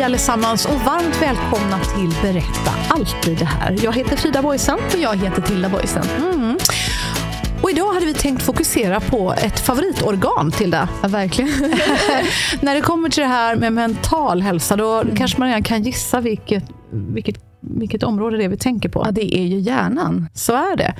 Hej allesammans och varmt välkomna till Berätta alltid det här. Jag heter Frida Boysen. Och jag heter Tilda Boysen. Mm. Och idag hade vi tänkt fokusera på ett favoritorgan, Tilda. Ja, verkligen. När det kommer till det här med mental hälsa, då Mm. kanske man redan kan gissa vilket, vilket, vilket område det är vi tänker på. Ja, det är ju hjärnan. Så är det.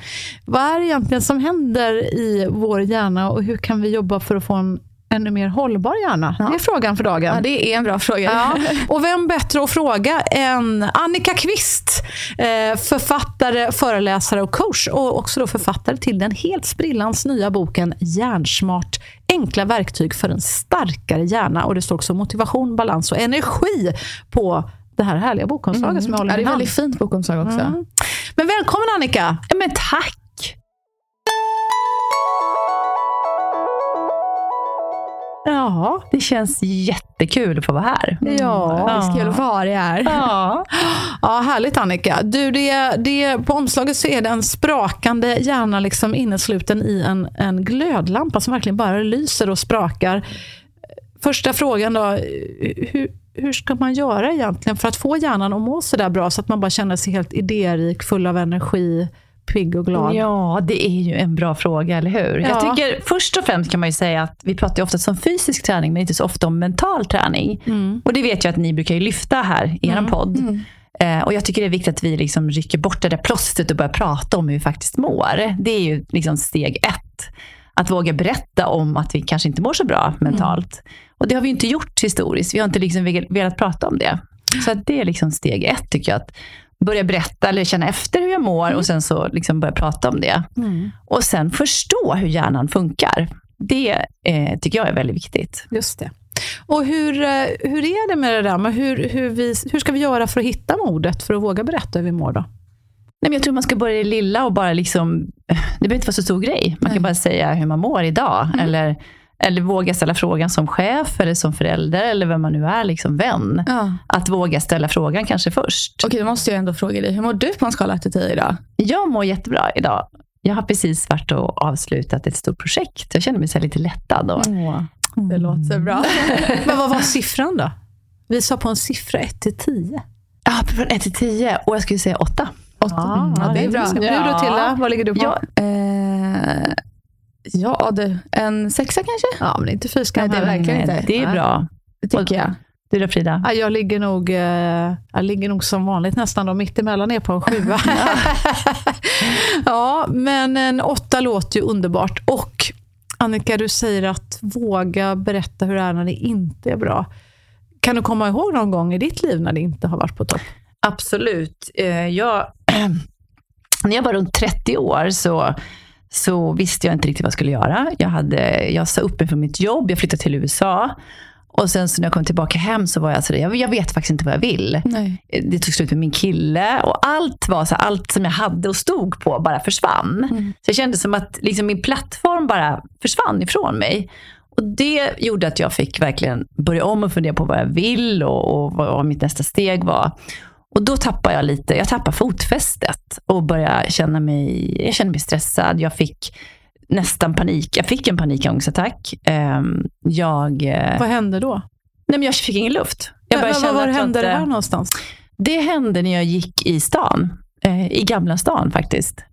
Vad är det egentligen som händer i vår hjärna och hur kan vi jobba för att få en ännu mer hållbar hjärna? Det är frågan för dagen. Ja, det är en bra fråga. Ja, och vem bättre att fråga än Annika Kvist, eh, författare, föreläsare och coach och också då författare till den helt sprillans nya boken Hjärnsmart, enkla verktyg för en starkare hjärna. Och det står också motivation, balans och energi på det här härliga bokomslaget som jag håller Ja, det är hand. väldigt fint bokomslag också. Mm. Men välkommen Annika! Ja, men tack! Ja, Det känns jättekul att få vara här. ja. Det är kul att få ha dig här. Ja. Ja, härligt Annika. Du, det, det, på omslaget så är det en sprakande hjärna liksom innesluten i en, en glödlampa som verkligen bara lyser och sprakar. Första frågan då, hur, hur ska man göra egentligen för att få hjärnan att må så där bra så att man bara känner sig helt idérik, full av energi, pigg och glad? ja, det är ju en bra fråga, eller hur? Ja. Jag tycker först och främst kan man ju säga att vi pratar ju ofta om fysisk träning, men inte så ofta om mental träning. Mm. Och det vet jag att ni brukar lyfta här i er podd. Eh, och jag tycker det är viktigt att vi liksom rycker bort det där plåstret och börjar prata om hur vi faktiskt mår. Det är ju liksom steg ett. Att våga berätta om att vi kanske inte mår så bra mentalt. Och det har vi inte gjort historiskt. Vi har inte liksom velat- prata om det. Så det är liksom steg ett tycker jag. Att börja berätta eller känna efter hur jag mår och sen så liksom börja prata om det. Mm. Och sen förstå hur hjärnan funkar. Det eh, tycker jag är väldigt viktigt. Just det. Och hur, eh, hur är det med det där? Men hur, hur, vi, hur ska vi göra för att hitta modet för att våga berätta hur vi mår då? Nej, men jag tror man ska börja i det lilla och bara liksom, det behöver inte vara så stor grej. Man kan bara säga hur man mår idag. Eller, eller våga ställa frågan som chef, eller som förälder, eller vem man nu är, liksom vän. Ja. Att våga ställa frågan kanske först. Okej, då måste jag ändå fråga dig. Hur mår du på en skala 1 till 10 idag? Jag mår jättebra idag. Jag har precis varit och avslutat ett stort projekt. Jag känner mig så lite lättad. Och, Det låter bra. Men vad var siffran då? Vi sa på en siffra 1 till 10. ja, från 1 till 10 och jag skulle säga 8. Åtta. ja, det är bra. Du då Tilda, vad ligger du på? Ja, Eh, ja, du. En sexa kanske? Ja, men inte fy skam Nej, det är verkligen inte. det är Nej. bra. Det tycker jag. Du då Frida? Ja, jag, ligger nog, eh, jag ligger nog som vanligt nästan då, mittemellan är på en sjua. ja, men en åtta låter ju underbart. Och Annika, du säger att våga berätta hur det är när det inte är bra. Kan du komma ihåg någon gång i ditt liv när det inte har varit på topp? Absolut. Eh, Jag, när jag var runt 30 år så, så visste jag inte riktigt vad jag skulle göra. Jag, hade, jag sa upp mig från mitt jobb, jag flyttade till USA. Och sen så när jag kom tillbaka hem så var jag sådär, jag, jag vet faktiskt inte vad jag vill. Nej. Det tog slut med min kille och allt var så allt som jag hade och stod på bara försvann. Så jag kände som att liksom min plattform bara försvann ifrån mig. Och det gjorde att jag fick verkligen börja om och fundera på vad jag vill och, och vad mitt nästa steg var. Och då tappade jag lite, jag tappade fotfästet och började känna mig, jag kände mig stressad. Jag fick nästan panik, jag fick en panikångestattack. Ehm, Jag, eh, Vad hände då? nej men jag fick ingen luft. Jag Men, känna var hände det här någonstans? det hände när jag gick i stan. Eh, I Gamla stan faktiskt.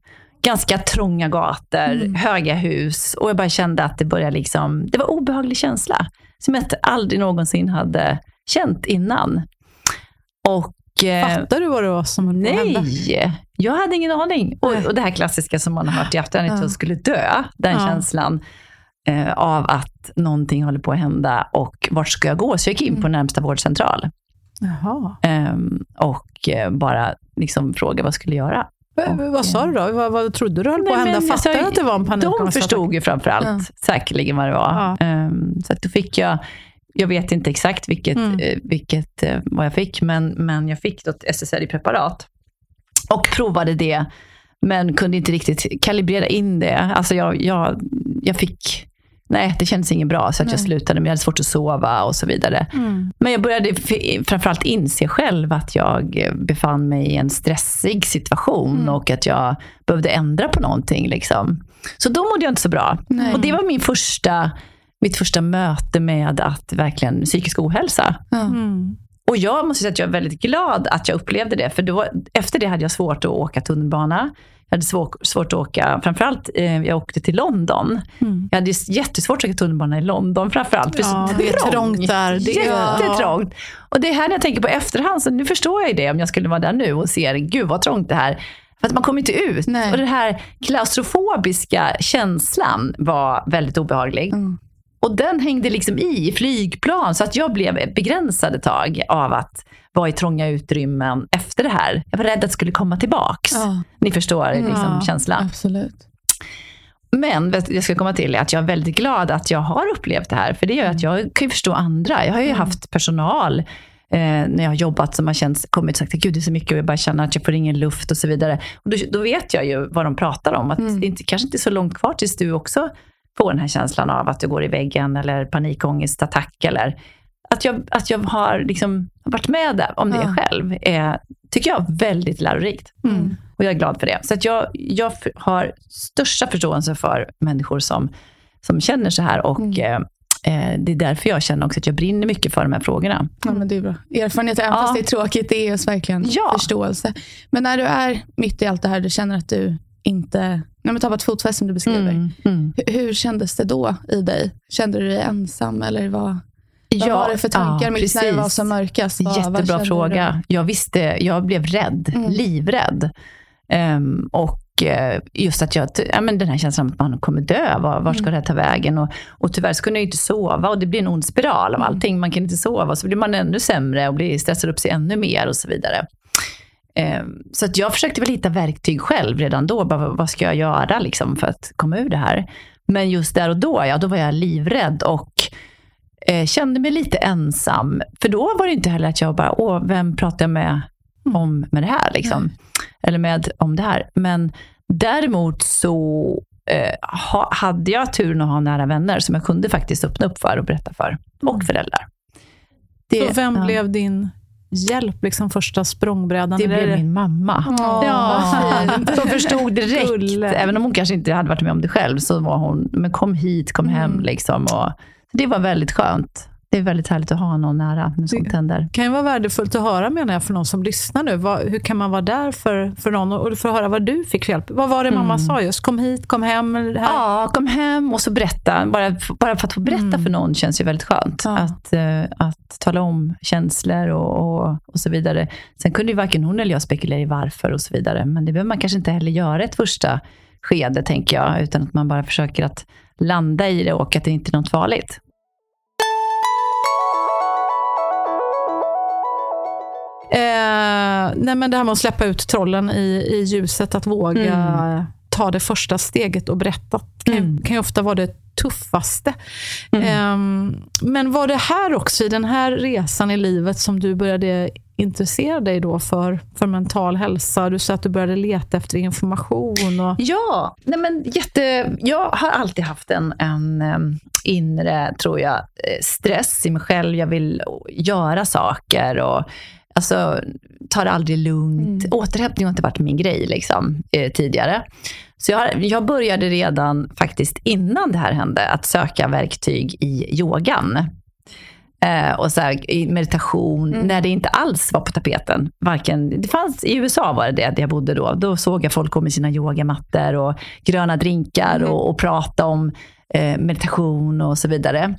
ganska trånga gator, Mm. höga hus. Och jag bara kände att det började liksom, det var obehaglig känsla. Som jag aldrig någonsin hade känt innan. Och... eh, Fattar du vad det var som höll på att hända? Nej, jag hade ingen aning. Och, och det här klassiska som man har hört i efterhand, att Ja. jag skulle dö. Den Ja. känslan eh, av att någonting håller på att hända och vart ska jag gå? Så jag gick in Mm. på närmsta vårdcentral ehm, och eh, bara liksom frågade vad jag skulle göra. V- vad sa du då? Vad, vad trodde du höll på att Nej, hända? men Fattade alltså, du att det var en De panikångestattack? förstod ju framförallt Ja. säkerligen vad det var. Ja. Ehm, så att då fick jag, jag vet inte exakt vilket, Mm. eh, vilket eh, vad jag fick, men, men jag fick ett SSRI-preparat. Och provade det, men kunde inte riktigt kalibrera in det. Alltså jag, jag, jag fick, nej det kändes inget bra, så att jag slutade, men jag hade svårt att sova och så vidare. Mm. Men jag började framförallt inse själv att jag befann mig i en stressig situation Mm. och att jag behövde ändra på någonting. Liksom. Så då mådde jag inte så bra. Nej. Och det var min första, mitt första möte med att verkligen psykisk ohälsa. Mm. Och jag måste säga att jag är väldigt glad att jag upplevde det. För då, efter det hade jag svårt att åka tunnelbana. Jag hade svår, svårt att åka, framförallt eh, jag åkte till London. Mm. Jag hade jättesvårt att åka tunnelbana i London framförallt. För Ja, så det är trångt där. Det är- Jättetrångt. Och det är här när jag tänker på efterhand, så nu förstår jag ju det om jag skulle vara där nu och ser, gud vad trångt det här. För att man kommer inte ut. Nej. Och den här klaustrofobiska känslan var väldigt obehaglig. Mm. Och den hängde liksom i, flygplan, så att jag blev begränsad ett tag av att vara i trånga utrymmen efter det här. Jag var rädd att det skulle komma tillbaks. Ja, Ni förstår liksom, Ja, känslan. absolut. Men jag ska komma till att jag är väldigt glad att jag har upplevt det här. För det gör att jag kan ju förstå andra. Jag har ju haft personal eh, när jag har jobbat som har känts, kommit och sagt att det är så mycket och jag bara känner att jag får ingen luft och så vidare. Och då, då vet jag ju vad de pratar om. Att Mm. det inte, kanske inte är så långt kvar tills du också får den här känslan av att du går i väggen eller panikångestattack. Eller att jag, att jag har liksom varit med där, om det Ja. själv, är, tycker jag är väldigt lärorikt. Mm. Och jag är glad för det. Så att jag, jag har största förståelse för människor som, som känner så här. Och Mm. eh, eh, det är därför jag känner också att jag brinner mycket för de här frågorna. Ja, men det är bra. Erfarenhet, även Ja. fast det är tråkigt, det är just verkligen Ja. förståelse. Men när du är mitt i allt det här, du känner att du inte nej, men tappat fotfäste som du beskriver. Mm, mm. Hur, hur kändes det då i dig? Kände du dig ensam? Eller vad, vad Ja, var det för tankar ja, mitt när det var som mörkast? Vad, vad Jättebra kände fråga. Jag visste, jag blev rädd, Mm. livrädd. Ehm, och eh, just att jag, ja, men den här känslan att man kommer dö, var, var ska Mm. det här ta vägen? Och, och tyvärr så kunde jag inte sova och det blir en ond spiral Mm. av allting. Man kan inte sova, så blir man ännu sämre och blir stressad upp sig ännu mer och så vidare. Ehm, så att jag försökte väl hitta verktyg själv redan då. Bara, vad ska jag göra liksom, för att komma ur det här? Men just där och då, ja, då var jag livrädd och eh, kände mig lite ensam. För då var det inte heller att jag bara, åh, vem pratar jag med om med det här? Liksom? Eller med om det här. Men däremot så eh, ha, hade jag turen att ha nära vänner som jag kunde faktiskt öppna upp för och berätta för. Och föräldrar. Så vem ja, blev din hjälp, liksom första språngbrädan? det blev min mamma. Åh, Ja, som förstod direkt. Gulle. Även om hon kanske inte hade varit med om det själv, så var hon, men kom hit, kom hem. Mm. Liksom, och, det var väldigt skönt. Det är väldigt härligt att ha någon nära händer. Det kan ju vara värdefullt att höra menar jag för någon som lyssnar nu. Vad, hur kan man vara där för, för någon och få höra vad du fick för hjälp? Vad var det mamma sa just? Kom hit, kom hem. Här. Ja, kom hem och så berätta. Bara, bara för att få berätta Mm. för någon känns ju väldigt skönt. Ja. Att, eh, att tala om känslor och, och, och så vidare. Sen kunde ju varken hon eller jag spekulera i varför och så vidare. Men det behöver man kanske inte heller göra ett första skede, tänker jag. Utan att man bara försöker att landa i det och att det inte är något farligt. Eh, nej men det här med att släppa ut trollen i, i ljuset, att våga Mm. ta det första steget och berätta, kan, Mm. kan ju ofta vara det tuffaste. Mm. Ehm, men var det här också, i den här resan i livet, som du började intressera dig då för, för mental hälsa? Du sa att du började leta efter information. Och, Ja, nej men jätte, jag har alltid haft en, en inre, tror jag, eh, stress i mig själv. Jag vill göra saker och alltså, tar det aldrig lugnt. Återhämtning har inte varit min grej liksom, eh, tidigare. Så jag, jag började redan faktiskt innan det här hände att söka verktyg i yogan. eh, och så här, i meditation Mm. när det inte alls var på tapeten. Varken, det fanns, I USA var det det, där jag bodde då. Då såg jag folk gå med sina yogamattor och gröna drinkar Mm. och, och prata om eh, meditation och så vidare.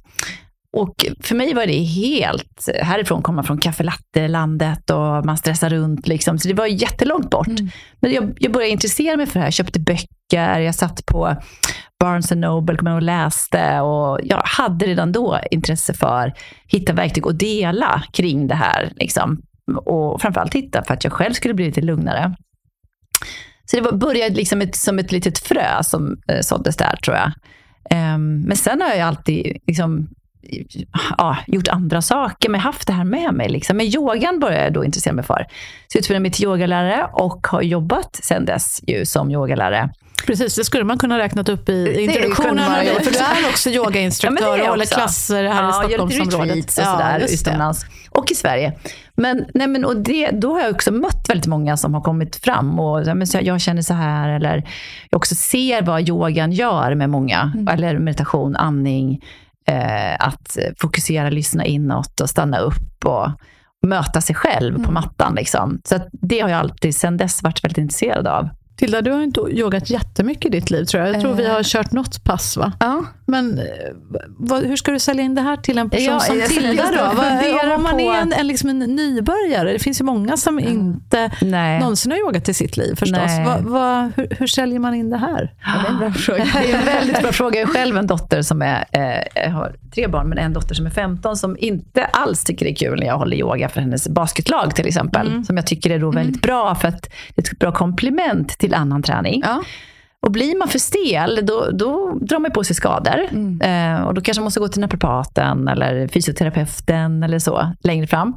Och för mig var det helt, härifrån kommer man från kaffelatte-landet och man stressar runt. Liksom, så det var jättelångt bort. Mm. Men jag, jag började intressera mig för det här. Jag köpte böcker, jag satt på Barnes Noble kom jag och läste. Och jag hade redan då intresse för att hitta verktyg och dela kring det här. Liksom. Och framförallt hitta för att jag själv skulle bli lite lugnare. Så det var, började liksom ett, som ett litet frö som eh, såddes där tror jag. Ehm, men sen har jag alltid liksom, ja, gjort andra saker, men haft det här med mig. Liksom. Men yogan började jag då intressera mig för. Så jag utbildade mig till yogalärare och har jobbat sen dess ju som yogalärare. Precis, det skulle man kunna räknat upp i introduktionen. ha gjort. För du är också Ja, yogainstruktör är och jag håller klasser här i ja, lite Stockholmsområdet. retreats och sådär det. utomlands. Och i Sverige. Men, nej, men, och det, då har jag också mött väldigt många som har kommit fram och ja, men, så jag känner så här. Eller jag också ser vad yogan gör med många. Mm. Eller meditation, andning. Eh, att fokusera, lyssna inåt och stanna upp. och möta sig själv Mm. på mattan. Liksom. Så det har jag alltid sedan dess varit väldigt intresserad av. Tilda, du har inte yogat jättemycket i ditt liv tror jag. Jag tror vi Eh. har kört något pass va? Ja. Men eh, vad, hur ska du sälja in det här till en person Ja, som Tilda då? Vad, om man på- är en, en, liksom en nybörjare, det finns ju många som inte Nej. någonsin har yogat i sitt liv förstås. Vad, vad, hur, hur säljer man in det här? Ja, det är en bra fråga. Det är en väldigt bra fråga. Jag har själv en dotter som är, eh, har tre barn, men en dotter som är 15 som inte alls tycker det är kul när jag håller yoga för hennes basketlag till exempel. Som jag tycker är då väldigt bra för att det är ett bra komplement till annan träning. Ja. Och blir man för stel, då, då drar man på sig skador. Eh, och då kanske man måste gå till naprapaten eller fysioterapeuten eller så längre fram.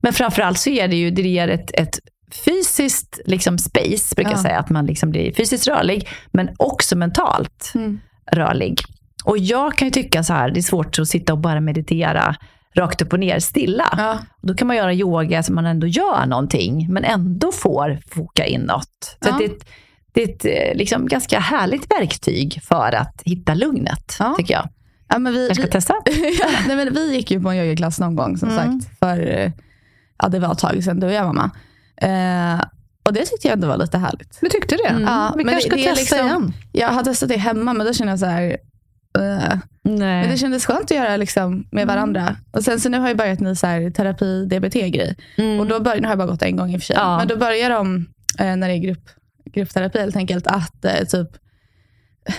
Men framförallt så ger det ju det ger ett, ett fysiskt liksom space, brukar jag Ja. säga. Att man liksom blir fysiskt rörlig, men också mentalt Mm. rörlig. Och jag kan ju tycka så här, det är svårt att sitta och bara meditera rakt upp och ner stilla. Ja. Då kan man göra yoga så man ändå gör någonting, men ändå får foka inåt. Så Ja. att det är ett, det är ett eh, liksom ganska härligt verktyg för att hitta lugnet, Ja. tycker jag. Ja, men vi, Jag ska vi, testa. nej, men vi gick ju på en yogaklass någon gång som sagt. För, eh, ja, det var ett tag sedan, du och jag mamma. Eh, och det tyckte jag ändå var lite härligt. Du tyckte det? Ja, vi men kanske ska det- testa liksom- igen. Jag har testat det hemma men då kände jag så här. Eh, men det kändes skönt att göra liksom med varandra. Och sen så nu har jag börjat ny så här, terapi DBT-grej. Och då bör, nu har jag bara gått en gång i och för sig. Ja. Men då börjar de, eh, när det är grupp, gruppterapi helt enkelt, att eh, typ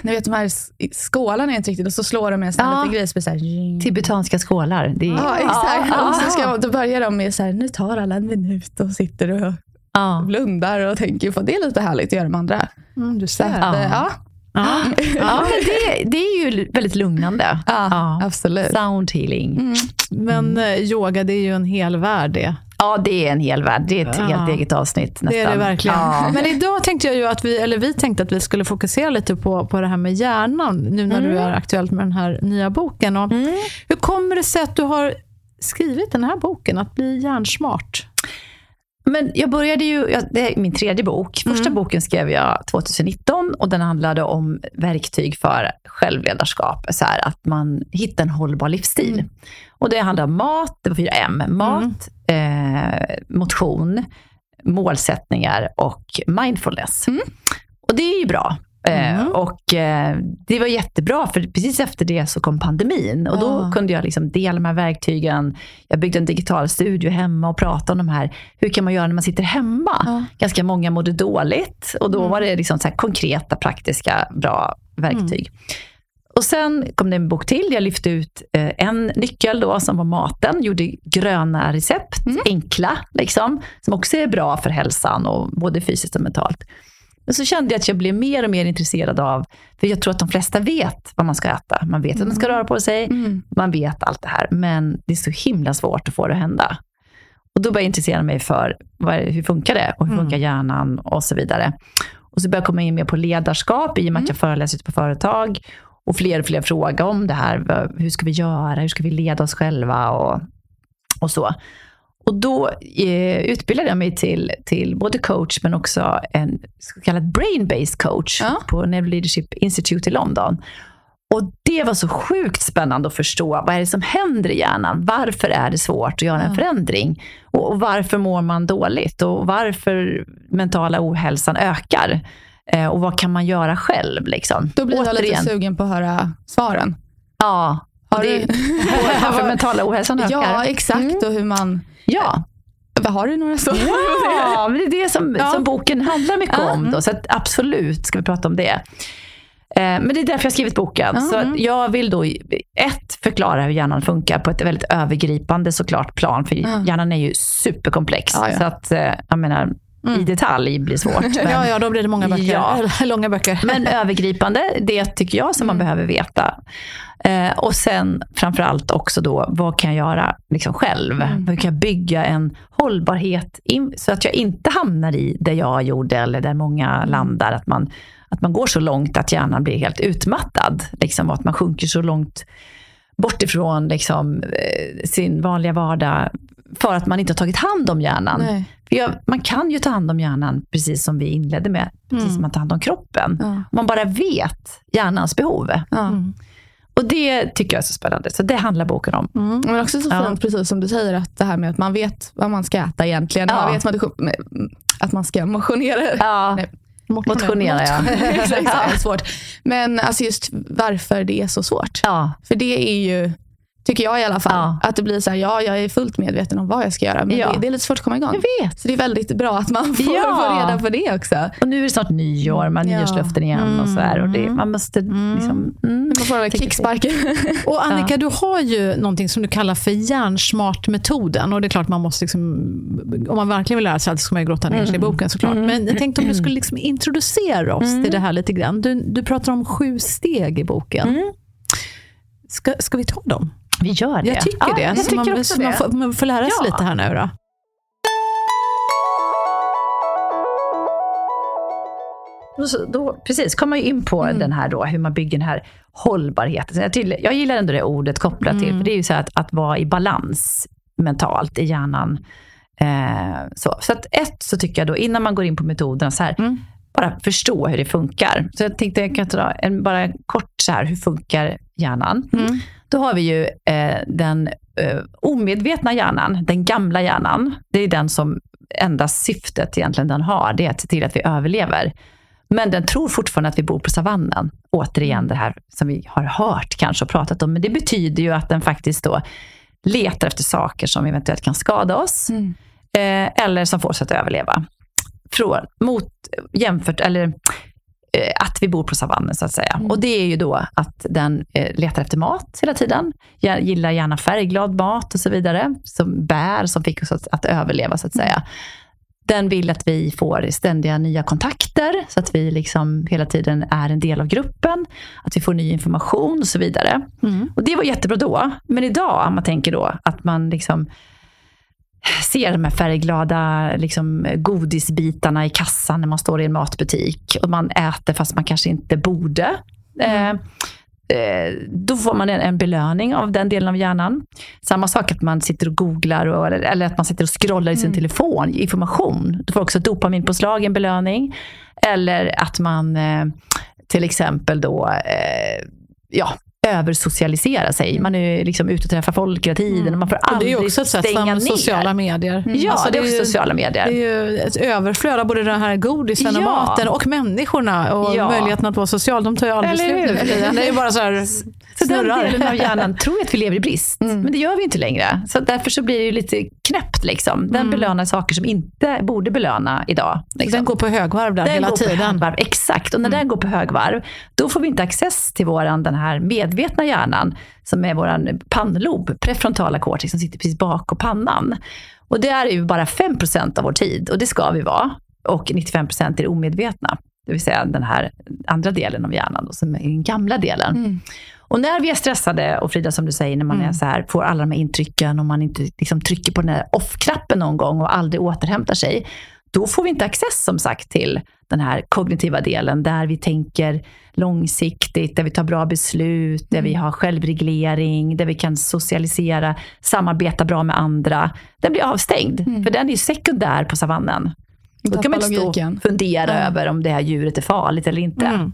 ni vet de här skålarna är inte riktigt och så slår de med en sån Ja. liten grej så här, Tibetanska skålar. Det är, Ja, exakt. Ja, och så ska, då börjar de med så här, nu tar alla en minut och sitter och Ja. blundar och tänker på det är lite härligt att göra med andra. Mm, du Så ser. att, Ja. Eh, ja. Ja. ja, men det, det är ju väldigt lugnande. Ja, absolut. Sound healing. Men eh, yoga, det är ju en hel värld det. Ja, det är en hel värld. Det är ett Ja. helt eget avsnitt nästan. Det är det verkligen. Ja. Men idag tänkte jag ju att vi, eller vi tänkte att vi skulle fokusera lite på, på det här med hjärnan, nu när du är aktuellt med den här nya boken. Och Hur kommer det sig att du har skrivit den här boken, Att bli hjärnsmart? Men jag började ju, det är min tredje bok. Första boken skrev jag 2019 och den handlade om verktyg för självledarskap. Så här, att man hittar en hållbar livsstil. Och det handlar om mat, det var fyra M. Mat, eh, motion, målsättningar och mindfulness. Och det är ju bra. Eh, och eh, Det var jättebra, för precis efter det så kom pandemin. Och Då Ah. kunde jag liksom dela de här verktygen. Jag byggde en digital studio hemma och pratade om de här. Hur kan man göra när man sitter hemma? Ja. Ganska många mådde dåligt. Och Då var det liksom så konkreta, praktiska, bra verktyg. Och Sen kom det en bok till. Jag lyfte ut eh, en nyckel då, som var maten. Gjorde gröna recept, enkla, liksom, som också är bra för hälsan, och både fysiskt och mentalt. Men så kände jag att jag blev mer och mer intresserad av, för jag tror att de flesta vet vad man ska äta. Man vet att man ska röra på sig, man vet allt det här. Men det är så himla svårt att få det att hända. Och då började jag intressera mig för vad, hur funkar det och hur funkar hjärnan och så vidare. Och så började jag komma in mer på ledarskap i och med att jag föreläser ute på företag. Och fler och fler frågar om det här. Hur ska vi göra? Hur ska vi leda oss själva? Och, och så. Och då eh, utbildade jag mig till, till både coach men också en så kallad brain-based coach Ja. på Neuroleadership Institute i London. Och det var så sjukt spännande att förstå. Vad är det som händer i hjärnan? Varför är det svårt att göra en förändring? Och, och varför mår man dåligt? Och varför mentala ohälsan ökar? Eh, och vad kan man göra själv? Liksom? Då blir jag lite Återigen. sugen på att höra svaren. Ja, Har det, du- varför mentala ohälsan ökar. Ja, exakt. Och hur man... Ja. Har du några svar? Ja, men det är det som, Ja. som boken handlar mycket Ja. om. Då, så absolut ska vi prata om det. Eh, Men det är därför jag har skrivit boken. Så att jag vill då ett, förklara hur hjärnan funkar på ett väldigt övergripande såklart plan. För hjärnan är ju superkomplex. Ja, ja. Så att, eh, jag menar, i detalj blir svårt. Men, Ja, ja, då blir det många böcker. Ja. Långa böcker. men övergripande, det tycker jag som man behöver veta. Eh, och sen framförallt också då, vad kan jag göra liksom själv? Hur kan jag bygga en hållbarhet in, så att jag inte hamnar i det jag gjorde eller där många landar. Att man, att man går så långt att hjärnan blir helt utmattad. Liksom, och att man sjunker så långt bort ifrån liksom, eh, sin vanliga vardag för att man inte har tagit hand om hjärnan. Nej. Man kan ju ta hand om hjärnan precis som vi inledde med, precis som man tar hand om kroppen. Ja. Man bara vet hjärnans behov. Ja. Och det tycker jag är så spännande. Så det handlar boken om. Men också så Ja. fint, precis som du säger, att det här med att man vet vad man ska äta egentligen. Ja. Man vet att man- ska motionera. Ja, Nej. motionera ja. Exakt, är svårt. Men alltså just varför det är så svårt. ja. För det är ju, tycker jag i alla fall, Ja. att det blir så här, ja jag är fullt medveten om vad jag ska göra, men Ja. det, det är lite svårt att komma igång. Jag vet. Så det är väldigt bra att man får, Ja. får reda på det också. Och nu är det snart nyår, man Ja. nyårslöften igen och så här. Och det, man måste liksom... Mm. Man får kicksparken. Och Annika, du har ju någonting som du kallar för hjärnsmart-metoden. Och det är klart man måste, liksom, om man verkligen vill lära sig allt så ska man ju grotta ner sig i boken såklart. Men jag tänkte om du skulle liksom introducera oss till det här lite grann. Du, du pratar om sju steg i boken. Ska, ska vi ta dem? Vi gör det. Jag tycker ja, det. Jag så tycker man, också så man, får, man får lära sig Ja. lite här nu då. Då, precis, kommer man ju in på den här då, hur man bygger den här hållbarheten. Jag, till, jag gillar ändå det ordet kopplat till, för det är ju så att, att vara i balans mentalt i hjärnan. Eh, så så att ett, så tycker jag då, innan man går in på metoderna, så här, bara förstå hur det funkar. Så jag tänkte jag kan ta en, bara kort så här, hur funkar hjärnan? Då har vi ju eh, den eh, omedvetna hjärnan, den gamla hjärnan. Det är den som enda syftet egentligen den har, det är att se till att vi överlever. Men den tror fortfarande att vi bor på savannen. Återigen det här som vi har hört kanske och pratat om. Men det betyder ju att den faktiskt då letar efter saker som eventuellt kan skada oss. Eh, eller som får oss att överleva. Från, mot, jämfört, eller eh, att vi bor på savannen så att säga. Och det är ju då att den eh, letar efter mat hela tiden. Jag gillar gärna färgglad mat och så vidare. Som bär, som fick oss att, att överleva så att säga. Den vill att vi får ständiga nya kontakter, så att vi liksom hela tiden är en del av gruppen. Att vi får ny information och så vidare. Och det var jättebra då. Men idag, om man tänker då att man liksom ser de här färgglada liksom, godisbitarna i kassan när man står i en matbutik. Och man äter fast man kanske inte borde. Eh, eh, då får man en, en belöning av den delen av hjärnan. Samma sak att man sitter och googlar och, eller, eller att man sitter och scrollar i sin telefon, information. Du får också dopaminpåslag, en belöning. Eller att man eh, till exempel då, eh, ja, översocialisera sig. Man är liksom ute och träffar folk hela tiden och man får Och det är aldrig ju också ett sätt stänga som ner. sociala medier. Ja, Alltså, det är ju- sociala medier. Det är ju ett överflöd av både den här godisen och Ja. maten och människorna. Och Ja. möjligheten att vara social. De tar ju aldrig slut nu. Det är bara så här Så den delen av hjärnan tror att vi lever i brist, men det gör vi inte längre. Så därför så blir det lite knäppt. Liksom. Den belönar saker som inte borde belöna idag. Liksom. Den går på högvarv där Den hela går på tiden. högvarv, exakt. Och när den går på högvarv, då får vi inte access till våran, den här medvetna hjärnan, som är vår pannlob, prefrontala cortex, som sitter precis bakom pannan. Och det är ju bara 5% av vår tid, och det ska vi vara. Och 95% är det omedvetna, det vill säga den här andra delen av hjärnan, då, som är den gamla delen. Och när vi är stressade, och Frida som du säger, när man är så här, får alla de här intrycken och man inte liksom trycker på den här off-knappen någon gång och aldrig återhämtar sig, då får vi inte access som sagt till den här kognitiva delen där vi tänker långsiktigt, där vi tar bra beslut, där vi har självreglering, där vi kan socialisera, samarbeta bra med andra. Den blir avstängd, för den är sekundär på savannen. Då kan man inte stå och fundera över om det här djuret är farligt eller inte.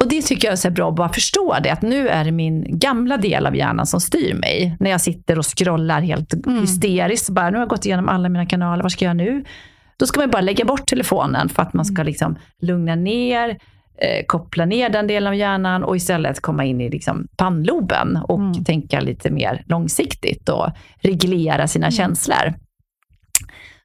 Och det tycker jag är bra att bara förstå det, att nu är det min gamla del av hjärnan som styr mig. När jag sitter och scrollar helt Mm. hysteriskt. Bara, nu har jag gått igenom alla mina kanaler, vad ska jag göra nu? Då ska man bara lägga bort telefonen för att man Mm. ska liksom lugna ner, eh, koppla ner den delen av hjärnan och istället komma in i liksom pannloben och Mm. tänka lite mer långsiktigt och reglera sina känslor.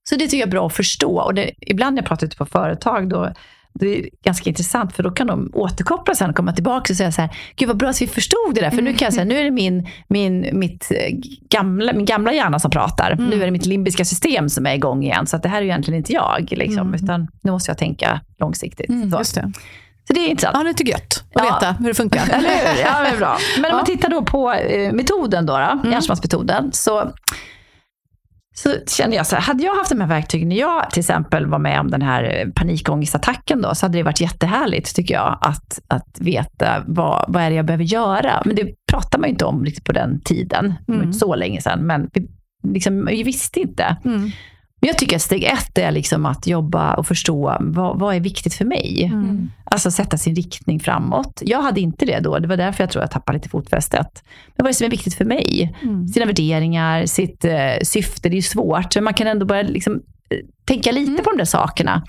Så det tycker jag är bra att förstå. Och det, ibland när jag pratar ute på företag, då, det är ganska intressant, för då kan de återkoppla sen och komma tillbaka och säga så här, gud vad bra att vi förstod det där, för nu kan jag säga, nu är det min, min, mitt eh, gamla, min gamla hjärna som pratar. Nu är det mitt limbiska system som är igång igen, så att det här är egentligen inte jag, liksom, utan nu måste jag tänka långsiktigt. så. Just det. så det är intressant. Ja, det är lite gött att Ja. veta hur det funkar. Eller hur? Ja, men bra. Men om man tittar då på eh, metoden, då, då, hjärnsvansmetoden, så, så känner jag så här, hade jag haft de här verktygen när jag till exempel var med om den här panikångestattacken då, så hade det varit jättehärligt tycker jag, att, att veta vad, vad är det jag behöver göra. Men det pratar man ju inte om riktigt på den tiden, var inte så länge sedan, men vi, liksom, vi visste inte. Mm. Men jag tycker att steg ett är liksom att jobba och förstå vad, vad är viktigt för mig. Mm. Alltså sätta sin riktning framåt. Jag hade inte det då. Det var därför jag tror jag tappade lite fotfästet. Men vad är det som är viktigt för mig? Mm. Sina värderingar, sitt eh, syfte. Det är ju svårt. Men man kan ändå börja liksom, eh, tänka lite på de där sakerna.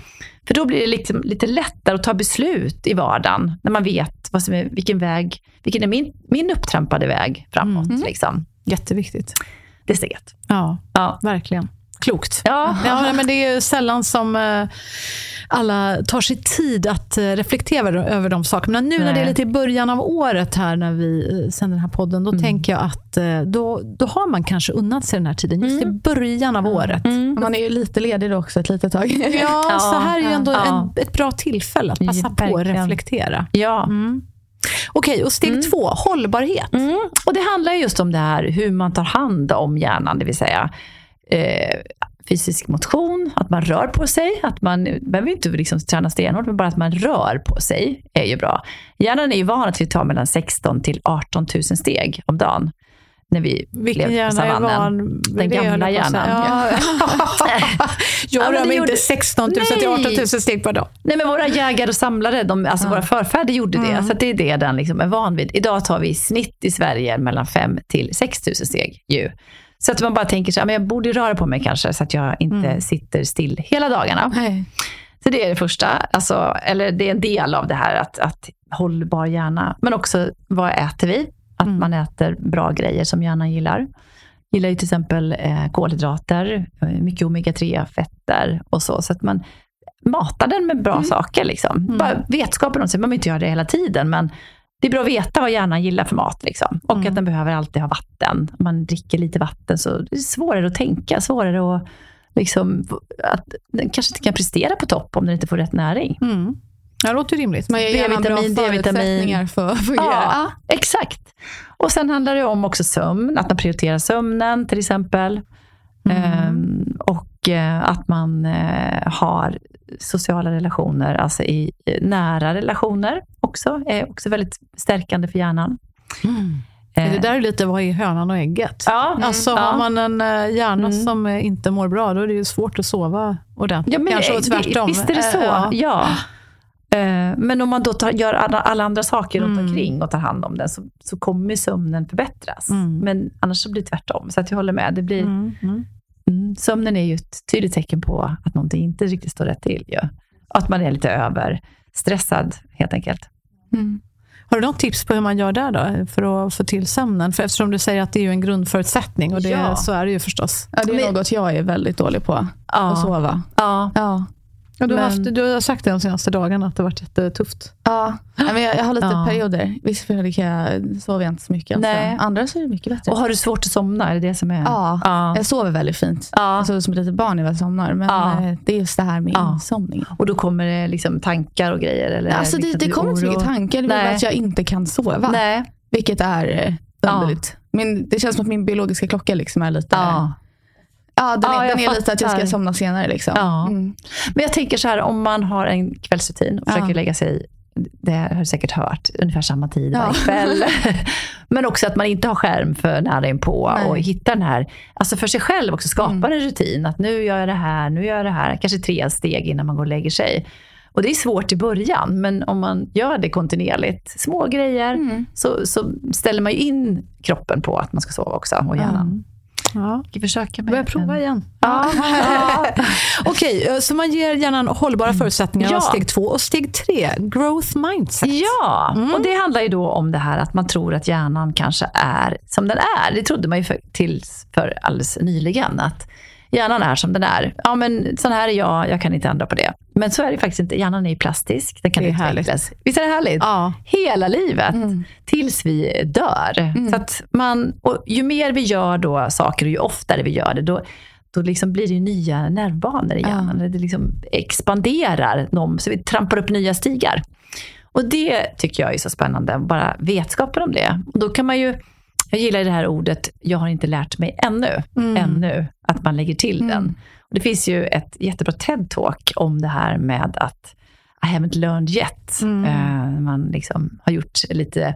För då blir det liksom lite lättare att ta beslut i vardagen. När man vet vad som är, vilken väg, vilken är min, min upptrampade väg framåt. Liksom. Jätteviktigt. Det är steg ett. Ja, Ja. verkligen. Klokt. Ja. Ja, men det är ju sällan som eh, alla tar sig tid att eh, reflektera över, de sakerna. Men nu när Nej. det är lite i början av året här när vi eh, sänder den här podden, då Mm. tänker jag att då, då har man kanske unnat sig den här tiden just i början av året. Man är ju lite ledig då också ett litet tag. Ja, Ja, så här är ju ändå ja. en, ett bra tillfälle att passa Ja, på att reflektera. ja. Okej, och steg två, hållbarhet. Mm. Och det handlar just om det här hur man tar hand om hjärnan, det vill säga eh, fysisk motion, att man rör på sig. Att man behöver inte liksom träna stenhårt, men bara att man rör på sig är ju bra. Hjärnan är ju van att vi tar mellan 16 till 18 000 steg om dagen. När vi Vilken levde på savannen. van? Den gamla hjärnan. Ja. Ja, Jag rör det mig inte gjorde- 16 000 till 18 000 steg per dag. Nej, men våra jägare och samlare, de, alltså våra förfäder gjorde det. Så att det är det den liksom är van vid. Idag tar vi i snitt i Sverige mellan 5 till 6 000 steg. Ju. Så att man bara tänker så här, men jag borde röra på mig kanske så att jag inte sitter still hela dagarna. Nej. Så det är det första. Alltså, eller det är en del av det här att, att hållbar hjärna. Men också vad äter vi? Att man äter bra grejer som hjärnan gillar. Gillar ju till exempel eh, kolhydrater, eh, mycket omega-3-fetter och så. Så att man matar den med bra saker. Liksom. Bara vetskapen om sig. Man behöver inte göra det hela tiden, men det är bra att veta vad hjärnan gillar för mat. Liksom. Och att den behöver alltid ha vatten. Om man dricker lite vatten så det är svårare att tänka, svårare att liksom, att den kanske inte kan prestera på topp om den inte får rätt näring. Mm. Det låter rimligt. Man ger hjärnan bra förutsättningar för att fungera. Ja, exakt. Och sen handlar det om också sömn, att man prioriterar sömnen till exempel. Ehm, och eh, att man eh, har sociala relationer, alltså i nära relationer också, är också väldigt stärkande för hjärnan. Det Eh, där är lite vad är hönan och ägget. Ja, Alltså, ja. Har man en eh, hjärna Mm. som inte mår bra, då är det ju svårt att sova ordentligt. Ja, men Kanske det- och tvärtom. Visst är det så. Eh, ja. Ja. Men om man då tar, gör alla, alla andra saker runt Mm. omkring och tar hand om den så, så kommer sömnen förbättras. Mm. Men annars så blir det tvärtom. Så att jag håller med. Det blir, Mm, mm. sömnen är ju ett tydligt tecken på att någonting inte riktigt står rätt till. Ju. Att man är lite överstressad helt enkelt. Mm. Har du något tips på hur man gör där då, för att få till sömnen? För eftersom du säger att det är ju en grundförutsättning, och det, Ja. så är det ju förstås. Ja, det är Men- något jag är väldigt dålig på. Att sova. Ja. Ja. Ja, du, har Men- haft, du har sagt det de senaste dagarna, att det har varit jättetufft. Ja. Men jag, jag har lite Ja. perioder. Vissa perioder kan jag, sover jag inte så mycket. Alltså. Nej. Andra så är det mycket bättre. Och har du svårt att somna? Är det det som är... Ja, Ja. jag sover väldigt fint. Ja. Jag sover som ett litet barn när jag somnar. Men Ja. eh, det är just det här med Ja. insomningen. Och då kommer det liksom tankar och grejer? Eller Alltså det, liksom det kommer inte så mycket tankar. Det är bara att jag inte kan sova. Nej. Vilket är eh, Ja. underligt. Men det känns som att min biologiska klocka liksom är lite... Ja. Ja, den Ja, är, den är lite att jag ska somna senare. Liksom. Ja. Mm. Men jag tänker så här, om man har en kvällsrutin och försöker Ja. lägga sig, det har du säkert hört, ungefär samma tid varje kväll. Men också att man inte har skärm för nära inpå Nej. och hittar den här, alltså för sig själv också skapar Mm. en rutin. Att nu gör jag det här, nu gör jag det här. Kanske tre steg innan man går och lägger sig. Och det är svårt i början, men om man gör det kontinuerligt, små grejer, Mm. så, så ställer man ju in kroppen på att man ska sova också, och hjärnan. Ja. Ska försöka med Börja prova en- igen. Ja. ja. Okej, eh, så man ger hjärnan hållbara förutsättningar Ja. av steg två. Och steg tre, growth mindset. Ja, Mm. och det handlar ju då om det här att man tror att hjärnan kanske är som den är. Det trodde man ju för, tills för alldeles nyligen, att hjärnan är som den är. Ja, men sån här är jag, jag kan inte ändra på det. Men så är det faktiskt inte. Hjärnan är ju plastisk, den kan Det är utvecklas. Visst är det härligt? Ja. Hela livet, Mm. tills vi dör. Så att man, och ju mer vi gör då saker och ju oftare vi gör det, då, då liksom blir det nya nervbanor i hjärnan. Det liksom expanderar dem, så vi trampar upp nya stigar. Och det tycker jag är så spännande, bara vetskapen om det. Och då kan man ju, jag gillar det här ordet, jag har inte lärt mig ännu, ännu, att man lägger till den. Och det finns ju ett jättebra TED-talk om det här med att I haven't learned yet. Eh, man liksom har gjort lite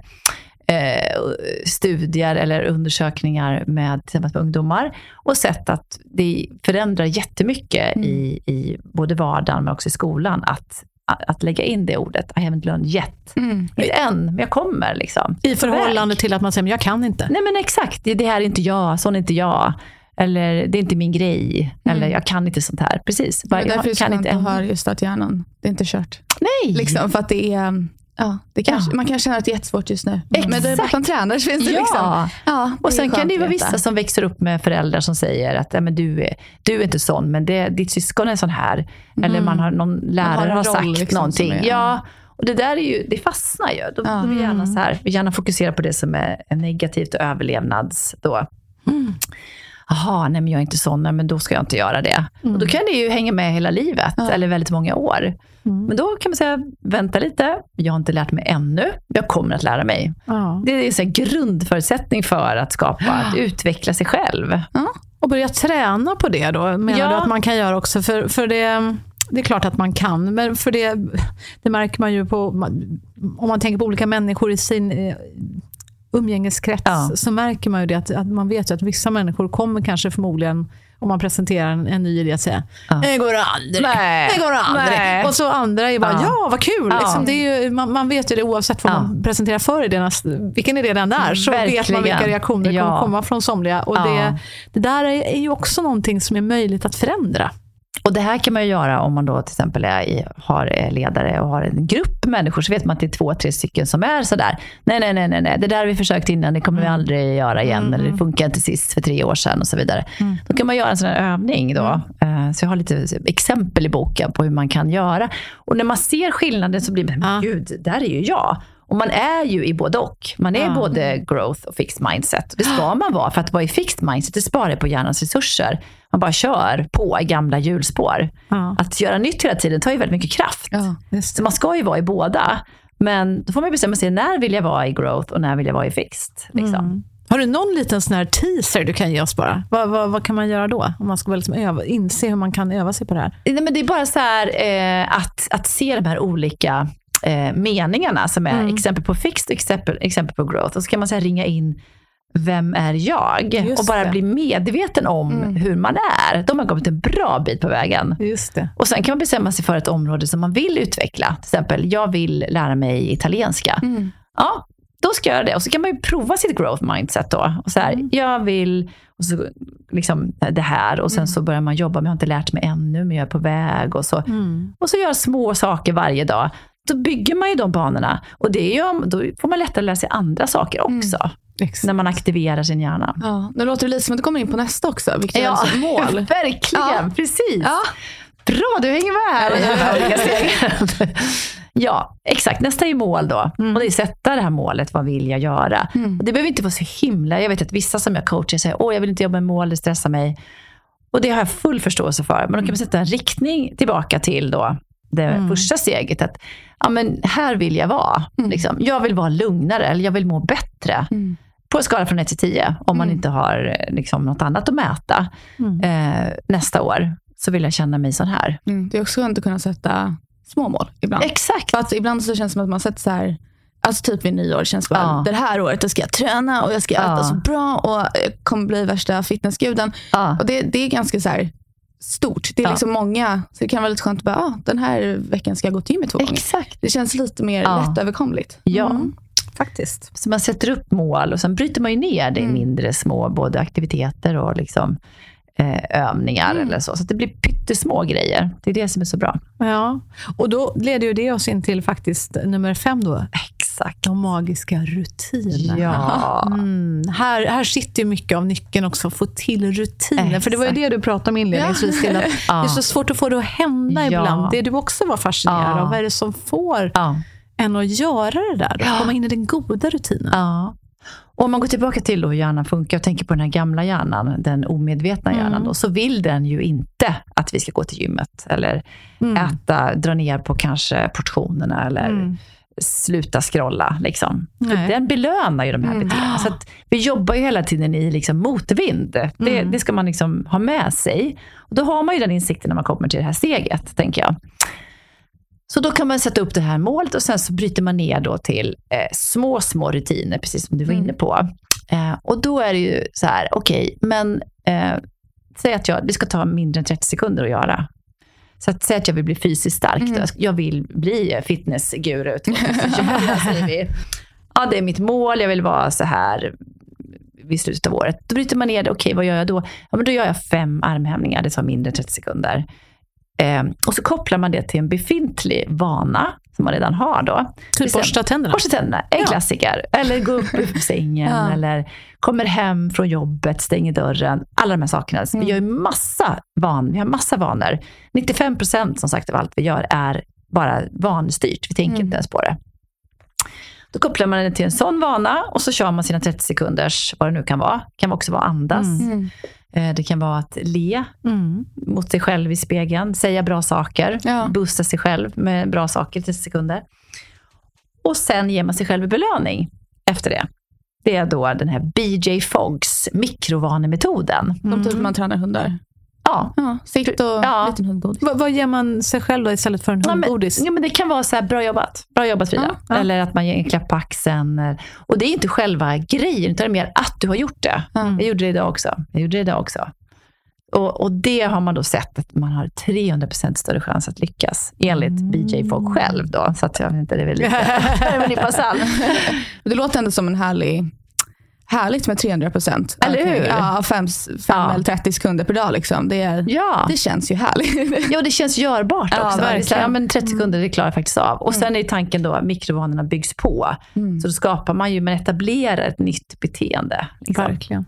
eh, studier eller undersökningar med tillsammans med ungdomar och sett att det förändrar jättemycket i, i både vardagen men också i skolan att, att lägga in det ordet, I haven't learned yet. Mm. Inte än, men jag kommer. Liksom. I förhållande till att man säger, men jag kan inte. Nej men exakt, det, här är inte jag, sån är inte jag. Eller det är inte min grej. Eller jag kan inte sånt här. Precis. Bara, Mm. Det är därför jag kan inte höra just att hjärnan, det är inte kört. Nej! Liksom, för att det är, ja, det kanske, Ja. man kan känna att det är jättesvårt just nu. Men det är bara Exakt. att man tränar så finns det Ja. liksom. Ja, Och sen kan det ju vara vissa som växer upp med föräldrar som säger att men du, är, du är inte sån, men det, ditt syskon är sån här. Eller man har, någon lärare Mm. har har, sagt liksom någonting. är- ja, och det där är ju, det fastnar ju. Då, Ja. då vill gärna, så här, vill gärna fokusera på det som är är negativt och överlevnads. Då. Mm. Jaha, nej men jag är inte sån, men då ska jag inte göra det. Och då kan det ju hänga med hela livet, eller väldigt många år. Men då kan man säga, vänta lite, jag har inte lärt mig ännu, jag kommer att lära mig. Ja. Det är en grundförutsättning för att skapa, att utveckla sig själv. Och börja träna på det då, menar Ja. du att man kan göra också? För, för det, det är klart att man kan, men för det, det märker man ju på, om man tänker på olika människor i sin eh, umgängeskrets, Ja. så märker man ju det att, att man vet ju att vissa människor kommer kanske förmodligen, om man presenterar en, en ny idé, att säga Ja. det går aldrig. Nej. Det går aldrig. Nej. Och så andra är bara, ja, Ja. vad kul. Ja. Liksom, det är ju, man, man vet ju det oavsett vad Ja. man presenterar för idéerna, vilken idé den är, så vet man Verkligen. vilka reaktioner det kommer Ja. komma från somliga. Och Ja. det, det där är, är ju också någonting som är möjligt att förändra. Och det här kan man ju göra om man då till exempel är i, har ledare och har en grupp människor, så vet man att det är två, tre stycken som är sådär. Nej, nej, nej, nej, nej. det där har vi försökt innan, det kommer vi aldrig göra igen, eller det funkar inte sist för tre år sedan och så vidare. Då kan man göra en sån här övning då. Eh, Så jag har lite exempel i boken på hur man kan göra. Och när man ser skillnaden så blir man, Ja. gud, där är ju jag. Och man är ju i både och. Man är Ja. både growth och fixed mindset. Det ska man vara, för att vara i fixed mindset, det sparar på hjärnans resurser. Man bara kör på i gamla hjulspår. Ja. Att göra nytt hela tiden tar ju väldigt mycket kraft. Ja. Så man ska ju vara i båda. Men då får man bestämma sig, när vill jag vara i growth och när vill jag vara i fixed? Liksom. Mm. Har du någon liten sån här teaser du kan ge oss bara? Vad, vad, vad kan man göra då? Om man ska liksom öva, inse hur man kan öva sig på det här. Nej, men det är bara så här, eh, att, att se de här olika eh, meningarna som är Mm. exempel på fixed och exempel, exempel på growth. Och så kan man här ringa in, vem är jag? Just och bara det. bli medveten om hur man är. De har kommit en bra bit på vägen. Just det. Och sen kan man bestämma sig för ett område som man vill utveckla. Till exempel, jag vill lära mig italienska. Ja, då ska jag göra det. Och så kan man ju prova sitt growth mindset då. Och så här, jag vill, och så liksom det här. Och sen så börjar man jobba, men jag har inte lärt mig ännu, men jag är på väg. Och så, och så göra små saker varje dag. Då bygger man ju de banorna. Och det är ju, då får man lättare lära sig andra saker också. Exakt. När man aktiverar sin hjärna. Ja, nu låter det lite som att du kommer in på nästa också, vilket är alltså ett mål. verkligen. Ja. Precis. Ja. Bra, du hänger med här. Ja, exakt. Nästa är mål då. Och det är sätta det här målet. Vad vill jag göra? Och det behöver inte vara så himla... Jag vet att vissa som jag coachar säger, åh jag vill inte jobba med mål, det stressar mig. Och det har jag full förståelse för. Men då kan man sätta en riktning tillbaka till då det första steget. Att ja, men här vill jag vara. Liksom. Jag vill vara lugnare, eller jag vill må bättre. På en skala från 1 till 10, om man inte har eh, liksom, något annat att mäta. Eh, nästa år så vill jag känna mig sån här. Mm. Det är också skönt att kunna sätta små mål ibland. Exakt. För att ibland så känns det som att man sätter så här, alltså typ vid nyår, känns bara, Ja. det här året ska jag träna och jag ska äta Ja. så bra och jag kommer bli värsta fitnessguden. Ja. Och det, det är ganska så här, stort. Det är Ja. liksom många, så det kan vara lite skönt att bara, ah, den här veckan ska jag gå till gymmet två gånger. Exakt. Det känns lite mer Ja. lättöverkomligt. Ja. Mm. Faktiskt. Så man sätter upp mål och sen bryter man ju ner det i Mm. mindre små både aktiviteter och liksom, eh, övningar Mm. eller så. Så att det blir pyttesmå grejer. Det är det som är så bra. Ja, och då leder ju det oss in till faktiskt nummer fem då. Exakt. De magiska rutinerna. Ja. Mm. Här, här sitter ju mycket av nyckeln också, att få till rutiner. För det var ju Exakt. det du pratade om inledningsvis, till att Ja. det är så svårt att få det att hända Ja. ibland. Det du också var fascinerad Ja. av, vad är det som får Ja. en att göra det där? Att Ja. komma in i den goda rutinen. Ja. Och om man går tillbaka till hur hjärnan funkar och tänker på den här gamla hjärnan, den omedvetna Mm. hjärnan, då, så vill den ju inte att vi ska gå till gymmet eller Mm. äta, dra ner på kanske portionerna eller Mm. Sluta scrolla. Liksom. Den belönar ju de här Mm. beteendena. Så vi jobbar ju hela tiden i liksom motvind. Det, Mm. det ska man liksom ha med sig. Och då har man ju den insikten när man kommer till det här steget, tänker jag. Så då kan man sätta upp det här målet och sen så bryter man ner då till eh, små, små rutiner, precis som du var Mm. inne på. Eh, och då är det ju så här, okej, men eh, säg att jag, det ska ta mindre än 30 sekunder att göra. Så att säga att jag vill bli fysiskt stark. Mm. Då. Jag vill bli fitnessguru 2024, säger vi. Ja, det är mitt mål. Jag vill vara så här vid slutet av året. Då bryter man ner det. Okej, vad gör jag då? Ja, men då gör jag fem armhävningar. Det tar mindre än 30 sekunder. Eh, och så kopplar man det till en befintlig vana som man redan har då. Typ borsta tänderna. Borsta tänderna, en Ja. klassiker. Eller gå upp ur sängen, Ja. eller kommer hem från jobbet, stänger dörren. Alla de här sakerna. Så Mm. Vi gör ju massa van, vi har massa vanor. 95 procent som sagt av allt vi gör är bara vanstyrt. Vi tänker Mm. inte ens på det. Då kopplar man det till en sån vana och så kör man sina 30 sekunders, vad det nu kan vara. Det kan också vara andas. Mm. Mm. Eh, Det kan vara att le Mm. mot sig själv i spegeln, säga bra saker, Ja. boosta sig själv med bra saker i 30 sekunder. Och sen ger man sig själv belöning efter det. Det är då den här BJ Foggs mikrovanemetoden. Som typ man tränar hundar. Ja. Ja, sitt och Ja. liten hundgodis. Vad, vad ger man sig själv då istället för en Ja, men, hundgodis? ja, men det kan vara så här, bra jobbat, bra jobbat Frida. Ja, ja. Eller att man ger en klapp på axeln. eh, Och det är inte själva grejen, utan det är mer att du har gjort det. Mm. Jag gjorde det idag också. Jag gjorde det idag också. Och, och det har man då sett att man har 300% större chans att lyckas. Enligt BJ Fogg själv då. Så att jag vet inte, det är väl lite. Det låter ändå som en härlig, härligt med 300 procent. Eller hur? Ja, fem, fem Ja. eller 30 sekunder per dag. Liksom. Det, är, Ja. det känns ju härligt. Ja, det känns görbart Ja, också. Verkligen. ja, men 30 sekunder, det klarar jag faktiskt av. Och sen är tanken då att mikrovanorna byggs på. Mm. Så då skapar man ju, man etablerar ett nytt beteende. Liksom. Verkligen.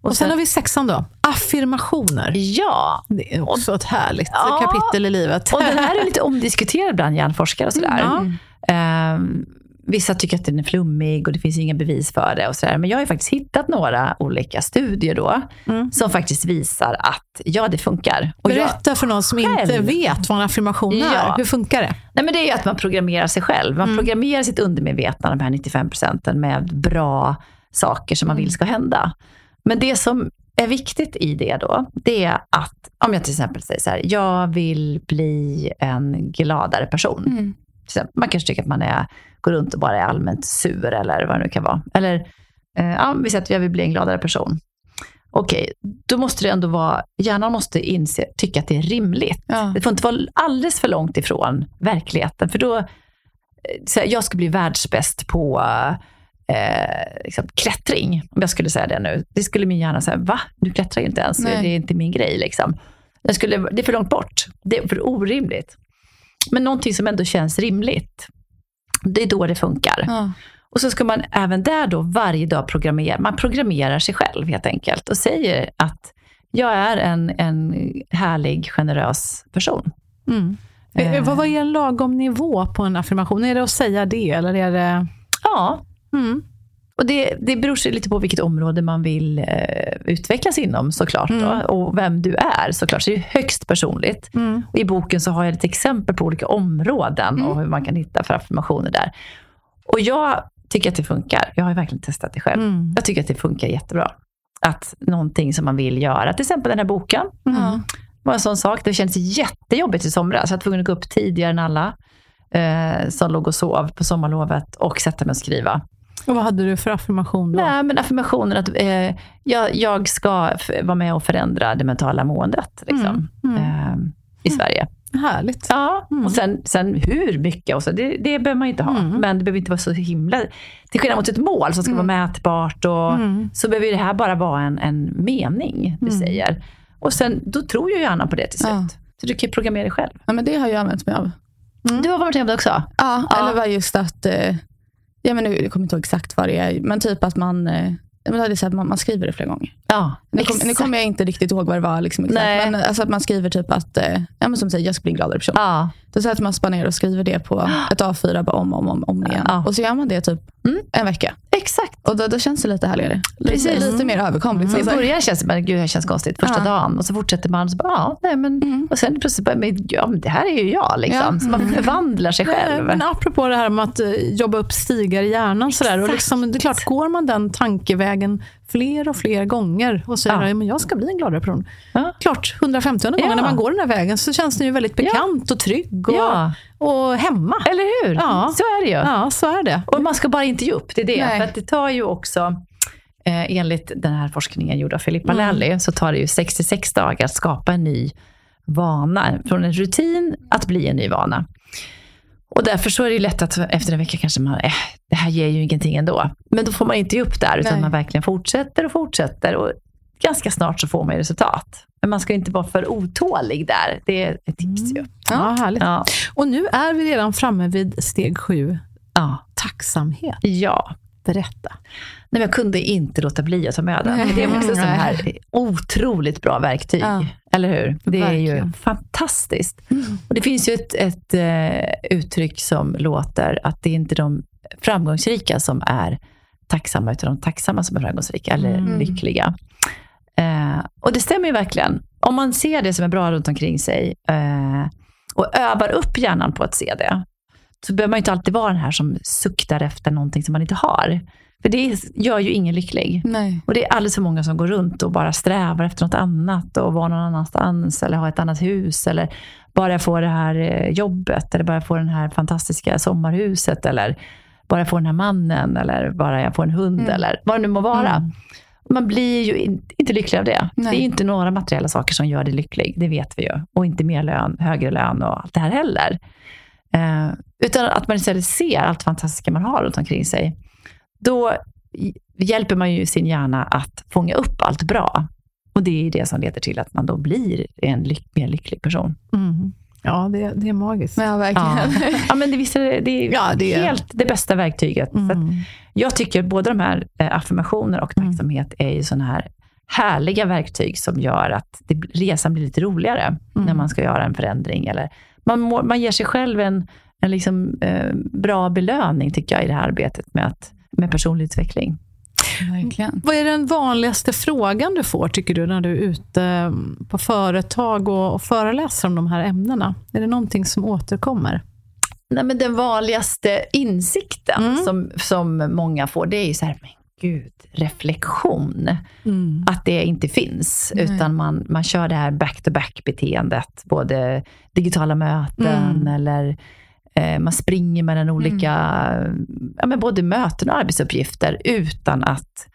Och sen har vi sexan då. Affirmationer. Ja, Det är också ett härligt Ja. kapitel i livet. och den här är lite omdiskuterad bland hjärnforskare och sådär. Mm. Ehm, vissa tycker att den är flummig och det finns inga bevis för det. Och sådär. Men jag har faktiskt hittat några olika studier då, Mm. som faktiskt visar att ja, det funkar. Och jag, Berätta för någon som inte själv- vet vad en affirmation är. Ja. Hur funkar det? Nej, men det är ju att man programmerar sig själv. Man programmerar sitt undermedvetna, de här 95 procenten, med bra saker som man vill ska hända. Men det som är viktigt i det då, det är att om jag till exempel säger så här, jag vill bli en gladare person. Mm. Man kanske tycker att man är, går runt och bara är allmänt sur eller vad det nu kan vara. Eller eh, ja, vi säger att jag vill bli en gladare person. Okej, då måste det ändå vara, hjärnan måste inse, tycka att det är rimligt. Ja. Det får inte vara alldeles för långt ifrån verkligheten. För då, eh, så här, jag ska bli världsbäst på eh, liksom, klättring. Om jag skulle säga det nu. Det skulle min hjärna säga, va? Du klättrar ju inte ens. Nej. Det är inte min grej. Liksom. Jag skulle, det är för långt bort. Det är för orimligt. Men någonting som ändå känns rimligt. Det är då det funkar. Ja. Och så ska man även där då varje dag programmera. Man programmerar sig själv helt enkelt och säger att jag är en, en härlig, generös person. Mm. Eh. Eh, Vad vad är en lagom nivå på en affirmation? Är det att säga det eller är det... Ja, Mm. Och det, det beror sig lite på vilket område man vill eh, utvecklas inom såklart. Då, Mm. och vem du är såklart. Så det är högst personligt. Mm. Och I boken så har jag lite exempel på olika områden och hur man kan hitta för affirmationer där. Och jag tycker att det funkar. Jag har ju verkligen testat det själv. Mm. Jag tycker att det funkar jättebra. Att någonting som man vill göra, till exempel den här boken, Ja. var en sån sak. Det kändes jättejobbigt i somras. Jag var tvungen att gå upp tidigare än alla eh, som låg och sov på sommarlovet och sätta mig och skriva. Och vad hade du för affirmation då? Nej, men affirmationen att eh, jag, jag ska vara med och förändra det mentala måendet liksom, Mm, eh, i Sverige. Härligt. Ja, och sen, sen hur mycket och så, det, det behöver man inte ha. Mm. Men det behöver inte vara så himla... Till skillnad mot ett mål som ska vara mätbart, och, Mm. så behöver ju det här bara vara en, en mening du säger. Och sen, då tror ju hjärnan på det till slut. Ja. Så du kan ju programmera dig själv. Ja, men det har jag använt mig av. Du har varit med också? Ja, Ja. eller var just att, eh, ja, men nu, jag kommer inte ihåg exakt vad det är, men typ att man, eh, men det är så man, man skriver det flera gånger. Ja, Nu, kom, nu kommer jag inte riktigt ihåg vad det var. Liksom, exakt, men alltså att man skriver typ att, eh, ja, men som säger, jag ska bli en gladare person. Ja, Då sätter man sig ner och skriver det på ett A4 bara om och om, om, om igen. Ja. Och så gör man det typ Mm. en vecka. exakt. Och då, då känns det lite härligare. Lite, Precis. lite mer överkomligt. så I början känns det bara, gud det känns konstigt, första Ja. dagen. Och så fortsätter man, och så bara, ja, nej, men, Mm. och sen plötsligt bara, men, ja, men det här är ju jag. Liksom. Ja. Så man förvandlar sig själv. Men apropå det här med att eh, jobba upp stigar i hjärnan. Sådär, och liksom, det är klart, går man den tankevägen fler och fler gånger och säger Ja. att men jag ska bli en gladare person. Ja. Klart, 150 gången Ja. när man går den här vägen så känns den ju väldigt bekant och trygg och, Ja. och hemma. Eller hur? Ja. Så är det ju. Ja, så är det. Och man ska bara inte ge upp, det är det. Nej. För att det tar ju också, eh, enligt den här forskningen gjord av Filippa Mm. Lally, så tar det ju 66 dagar att skapa en ny vana. Från en rutin att bli en ny vana. Och därför så är det lätt att efter en vecka kanske man, eh, det här ger ju ingenting ändå. Men då får man inte ge upp där, utan Nej. man verkligen fortsätter och fortsätter. Och ganska snart så får man ju resultat. Men man ska inte vara för otålig där. Det är ett tips ju. Ja, härligt. Ja. Och nu är vi redan framme vid steg sju. Ja. Tacksamhet. ja. Berätta. Nej, jag kunde inte låta bli att ta med den. Det är också sån här otroligt bra verktyg. Ja. Eller hur? Det är ju Verkligen. fantastiskt. Och det finns ju ett, ett eh, uttryck som låter att det är inte de framgångsrika som är tacksamma, utan de tacksamma som är framgångsrika eller Mm. lyckliga. Eh, och det stämmer ju verkligen. Om man ser det som är bra runt omkring sig eh, och övar upp hjärnan på att se det, så behöver man ju inte alltid vara den här som suktar efter någonting som man inte har. För det gör ju ingen lycklig. Nej. Och det är alldeles för många som går runt och bara strävar efter något annat och vara någon annanstans eller ha ett annat hus eller bara jag får det här eh, jobbet eller bara jag får det här fantastiska sommarhuset eller bara jag får den här mannen eller bara jag får en hund Mm. eller vad det nu må vara. Man blir ju in, inte lycklig av det. Nej. Det är ju inte några materiella saker som gör dig lycklig, det vet vi ju. Och inte mer lön, högre lön och allt det här heller. Eh, utan att man istället ser allt fantastiska man har runt omkring sig. Då hjälper man ju sin hjärna att fånga upp allt bra. Och det är det som leder till att man då blir en lyck, mer lycklig person. Mm. Ja, det, det är magiskt. Ja, Ja, verkligen. ja men det, visst är det, det är Ja, det är- helt det bästa verktyget. Mm. jag tycker både de här eh, affirmationer och Mm. tacksamhet är ju sådana här härliga verktyg som gör att det, resan blir lite roligare Mm. när man ska göra en förändring. Eller man, må, man ger sig själv en, en liksom, eh, bra belöning tycker jag i det här arbetet med, att, med personlig utveckling. Verkligen. Vad är den vanligaste frågan du får, tycker du, när du är ute mm, på företag och, och föreläser om de här ämnena? Är det någonting som återkommer? Nej, men den vanligaste insikten Mm. som, som många får, det är ju så här, men gud, reflektion. Att det inte finns, Nej. utan man, man kör det här back-to-back-beteendet. Både digitala möten Mm. eller man springer mellan olika, ja, men både möten och arbetsuppgifter utan att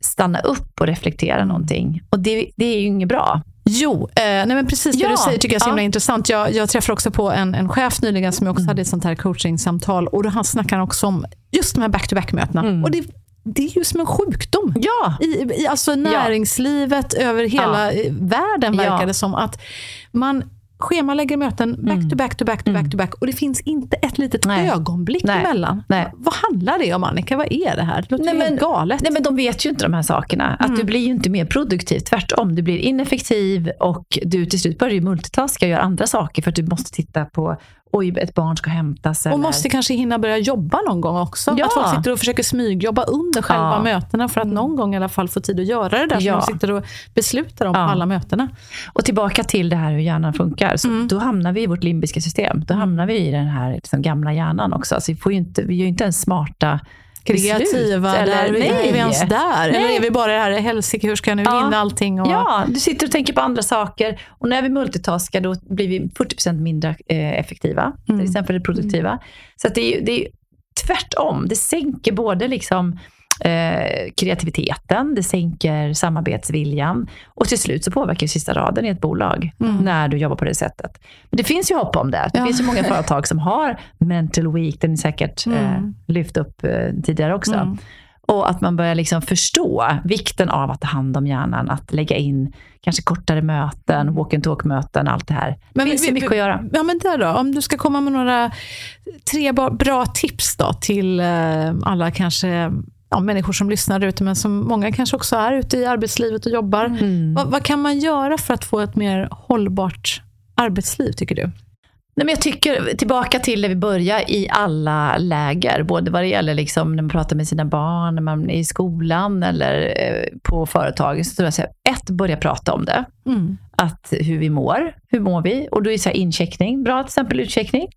stanna upp och reflektera någonting. Och det, det är ju inget bra. Jo, eh, nej men precis det Ja, du säger tycker jag är så himla ja. intressant. Jag, jag träffade också på en, en chef nyligen som jag också hade ett sånt här coachingsamtal. Och då han snackar också om just de här back-to-back-mötena. Mm. Och det, det är ju som en sjukdom. Ja, I, i alltså näringslivet, över hela eh, världen verkar det som. att man schemalägger möten back Mm. to back to back to back to back och det finns inte ett litet Nej. ögonblick Nej. emellan. Nej. Vad handlar det om Annika? Vad är det här? Det låter Nej, men- galet. Nej, men de vet ju inte de här sakerna. Att du blir ju inte mer produktiv. Tvärtom, du blir ineffektiv och du till slut börjar ju multitaska och göra andra saker för att du måste titta på, oj, ett barn ska hämtas. och eller- måste kanske hinna börja jobba någon gång också. Ja. Att folk sitter och försöker smygjobba under själva Ja. mötena för att någon gång i alla fall få tid att göra det där Ja. som de sitter och beslutar om på alla mötena. Och tillbaka till det här hur hjärnan funkar. Så Mm. Då hamnar vi i vårt limbiska system. Då hamnar vi i den här liksom, gamla hjärnan också. Alltså, vi, får inte, vi gör ju inte ens smarta Kreativa, beslut. där, nej. är vi ens där? Eller Nej. är vi bara det här, helsike, hur ska jag nu Ja. hinna allting? Och, Ja, du sitter och tänker på andra saker. Och när vi multitaskar då blir vi 40% mindre eh, effektiva. Mm. Till exempel produktiva. Så att det är, det är, tvärtom. Det sänker både liksom eh, kreativiteten, det sänker samarbetsviljan och till slut så påverkar sista raden i ett bolag när du jobbar på det sättet. Men det finns ju hopp om det. Det Ja. finns ju många företag som har mental week, den är säkert eh, lyft upp eh, tidigare också. Och att man börjar liksom förstå vikten av att ta hand om hjärnan, att lägga in kanske kortare möten, walk and talk-möten, allt det här. Det finns vi- ju mycket att göra. Ja, men där då, om du ska komma med några tre bra tips då till eh, alla kanske ja, människor som lyssnar ute, men som många kanske också är ute i arbetslivet och jobbar. Mm. Vad, vad kan man göra för att få ett mer hållbart arbetsliv, tycker du? Nej, men jag tycker, tillbaka till där vi börjar i alla läger, både vad det gäller liksom när man pratar med sina barn, när man är i skolan eller eh, på företaget. Så tror jag här, ett, börja prata om det. Att hur vi mår, hur mår vi? Och då är så incheckning bra, till exempel utcheckning.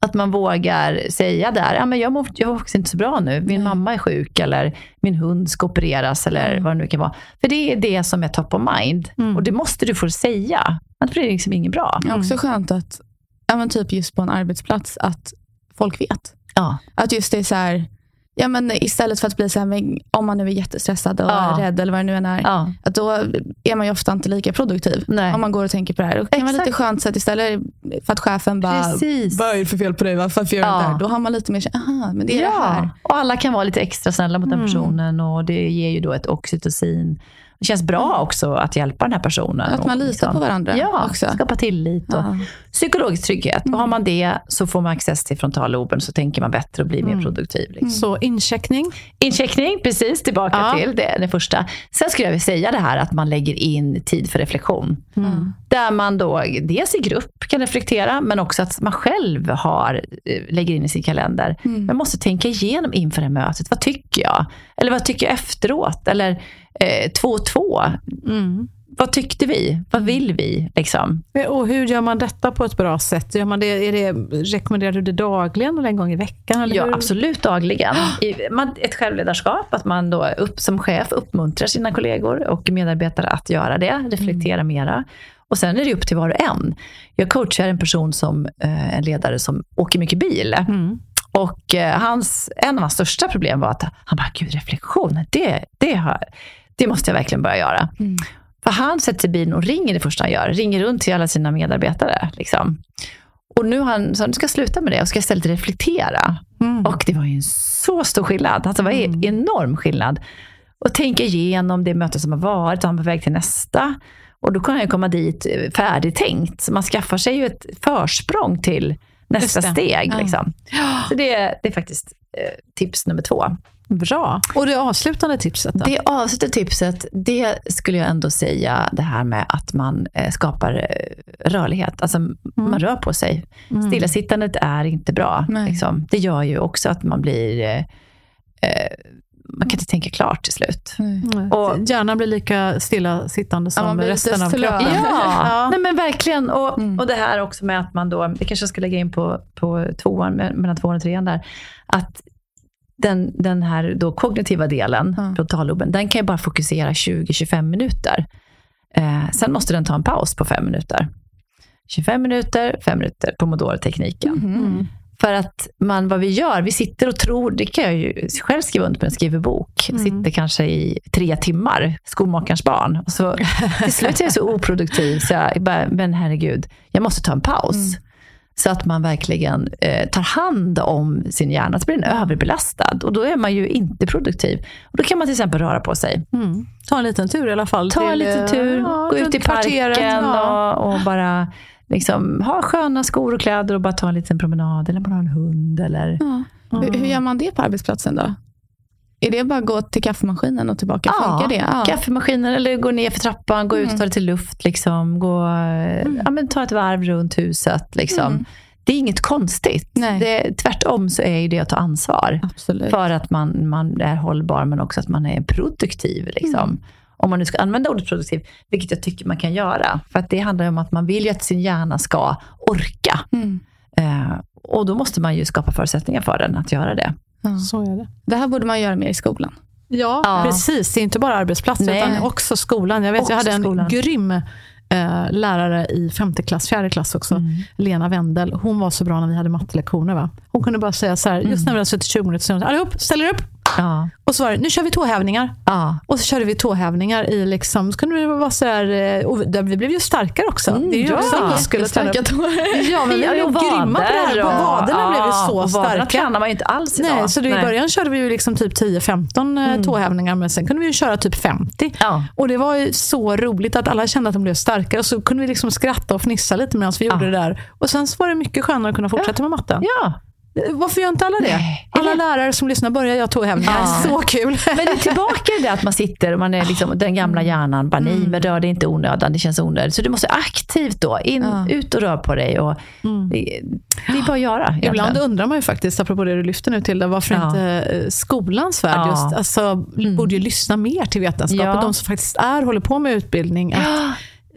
Att man vågar säga där, ja, men jag, mår, jag mår faktiskt inte så bra nu. Min mamma är sjuk eller min hund ska opereras eller vad det nu kan vara. För det är det som är top of mind. Och det måste du få säga. Annars blir det liksom inget bra. Det är också skönt att, ja, men typ just på en arbetsplats, att folk vet. Ja. Att just det är så här, ja, men istället för att bli så här, om man nu är jättestressad och Ja. är rädd eller vad det nu än är, Ja. att då är man ju ofta inte lika produktiv. Nej. Om man går och tänker på det här. Det kan vara lite skönt så att istället för att chefen bara, Precis. vad är det för fel på dig? Varför gör du Ja. det här? Då har man lite mer, aha, men det är det här. och alla kan vara lite extra snälla mot den personen och det ger ju då ett oxytocin. Det känns bra också att hjälpa den här personen. Att man och litar liksom- på varandra Ja, också. skapa tillit och Ja. Psykologisk trygghet. Och har man det så får man access till frontalloben så tänker man bättre och blir mer produktiv. Liksom. Så incheckning. Incheckning, precis tillbaka Ja. till det, det första. Sen skulle jag vilja säga det här att man lägger in tid för reflektion. Där man då dels i grupp kan reflektera, men också att man själv har, eh, lägger in i sin kalender. Man måste tänka igenom inför det här mötet. Vad tycker jag? Eller vad tycker jag efteråt? Eller eh, två två. Vad tyckte vi? Vad vill vi? Liksom? Och hur gör man detta på ett bra sätt? Gör man det, är det, rekommenderar du det dagligen eller en gång i veckan? Eller Ja, hur? absolut dagligen. I, man, ett självledarskap, att man då upp, som chef uppmuntrar sina kollegor och medarbetare att göra det, reflektera mera. Och sen är det upp till var och en. Jag coachar en person som eh, en ledare som åker mycket bil. Och eh, hans, en av hans största problem var att han bara, gud reflektion, det, det, har, det måste jag verkligen börja göra. För han sätter sig i bilen och ringer det första han gör. Ringer runt till alla sina medarbetare. Liksom. Och nu han, så nu ska jag sluta med det och ska istället reflektera. Och det var ju en så stor skillnad. Alltså det var en enorm skillnad. Och tänka igenom det möte som har varit och han är på väg till nästa. Och då kan han ju komma dit färdigtänkt. Så man skaffar sig ju ett försprång till nästa steg. Liksom. Så det, är- det är faktiskt eh, tips nummer två. Bra. Och det avslutande tipset då? Det avslutande tipset, det skulle jag ändå säga det här med att man eh, skapar eh, rörlighet. Alltså man rör på sig. Stillasittandet är inte bra. Liksom. Det gör ju också att man blir... Eh, eh, man kan inte tänka klart till slut. Och hjärnan blir lika stillasittande som resten av kroppen. Ja, Nej, men verkligen. Och, och det här också med att man då, det kanske jag ska lägga in på, på tvåan, me- mellan tvåan och trean där, att den, den här då kognitiva delen, Ja. frontalloben, den kan ju bara fokusera 20-25 minuter. Eh, sen måste den ta en paus på fem minuter. 25 minuter, 5 minuter, pomodoro-tekniken. Mm. För att man, vad vi gör, vi sitter och tror, det kan jag ju själv skriva under på när jag skriver bok. Sitter kanske i tre timmar, skomakarens barn. Och så, till slut är jag så oproduktiv, så jag bara, men herregud, jag måste ta en paus. Så att man verkligen eh, tar hand om sin hjärna, så blir den överbelastad. Och då är man ju inte produktiv. Och då kan man till exempel röra på sig. Mm. Ta en liten tur i alla fall. Ta en liten eh, tur, ja, gå ut i parken ja. och, och bara liksom, ha sköna skor och kläder och bara ta en liten promenad. Eller bara ha en hund. Eller... Ja. Hur, hur gör man det på arbetsplatsen då? Är det bara att gå till kaffemaskinen och tillbaka? Funkar det? Ja. kaffemaskinen eller gå ner för trappan, gå ut och ta lite luft. Liksom, gå, ja, men ta ett varv runt huset. Liksom. Det är inget konstigt. Det, tvärtom så är det att ta ansvar. Absolut. För att man, man är hållbar, men också att man är produktiv. Liksom. Om man nu ska använda ordet produktiv, vilket jag tycker man kan göra. För att det handlar om att man vill ju att sin hjärna ska orka. Mm. Eh, och då måste man ju skapa förutsättningar för den att göra det. Ja. Så är det. Det här borde man göra mer i skolan. Ja, Ja. precis. Det är inte bara arbetsplatser, Nej. utan också skolan. Jag vet, jag Också hade en skolan. grym eh, lärare i femte klass, fjärde klass också, Mm. Lena Wendel. Hon var så bra när vi hade mattelektioner. Va? Hon kunde bara säga så här, just när vi hade suttit 20 minuter, så allihop, ställ er upp. Ja. Och så var det, nu kör vi tåhävningar. Ja. Och så körde vi tåhävningar i liksom, så kunde det vara så här, eh, och vi- vi blev ju starkare också. det är ju ja. också att träna Starka tår. Ja, men vi Ja, blev grymma på det här. Och- vaderna blev vi ja, så och starka. tränar man ju inte alls idag. Nej, så i Nej. början körde vi ju liksom typ 10-15 mm. tåhävningar, men sen kunde vi ju köra typ 50. Ja. Och det var ju så roligt att alla kände att de blev starkare. Och så kunde vi liksom skratta och fnissa lite medan vi gjorde Ja. det där. Och sen så var det mycket skönare att kunna fortsätta med matten. Ja. Varför gör inte alla det? Nej. Alla lärare som lyssnar börjar göra tåhävningar. Ja. Så kul. Men det är tillbaka det att man sitter och man är liksom den gamla hjärnan. Bara, nej, men rör dig inte onödan. Det känns onödigt. Så du måste aktivt då, in, Ja. ut och rör på dig. Och det, det är bara att göra. egentligen. Ibland undrar man ju faktiskt, apropå det du lyfter nu till, varför Ja. inte eh, skolans värld just, alltså, borde ju lyssna mer till vetenskap. Ja. Och de som faktiskt är, håller på med utbildning. Att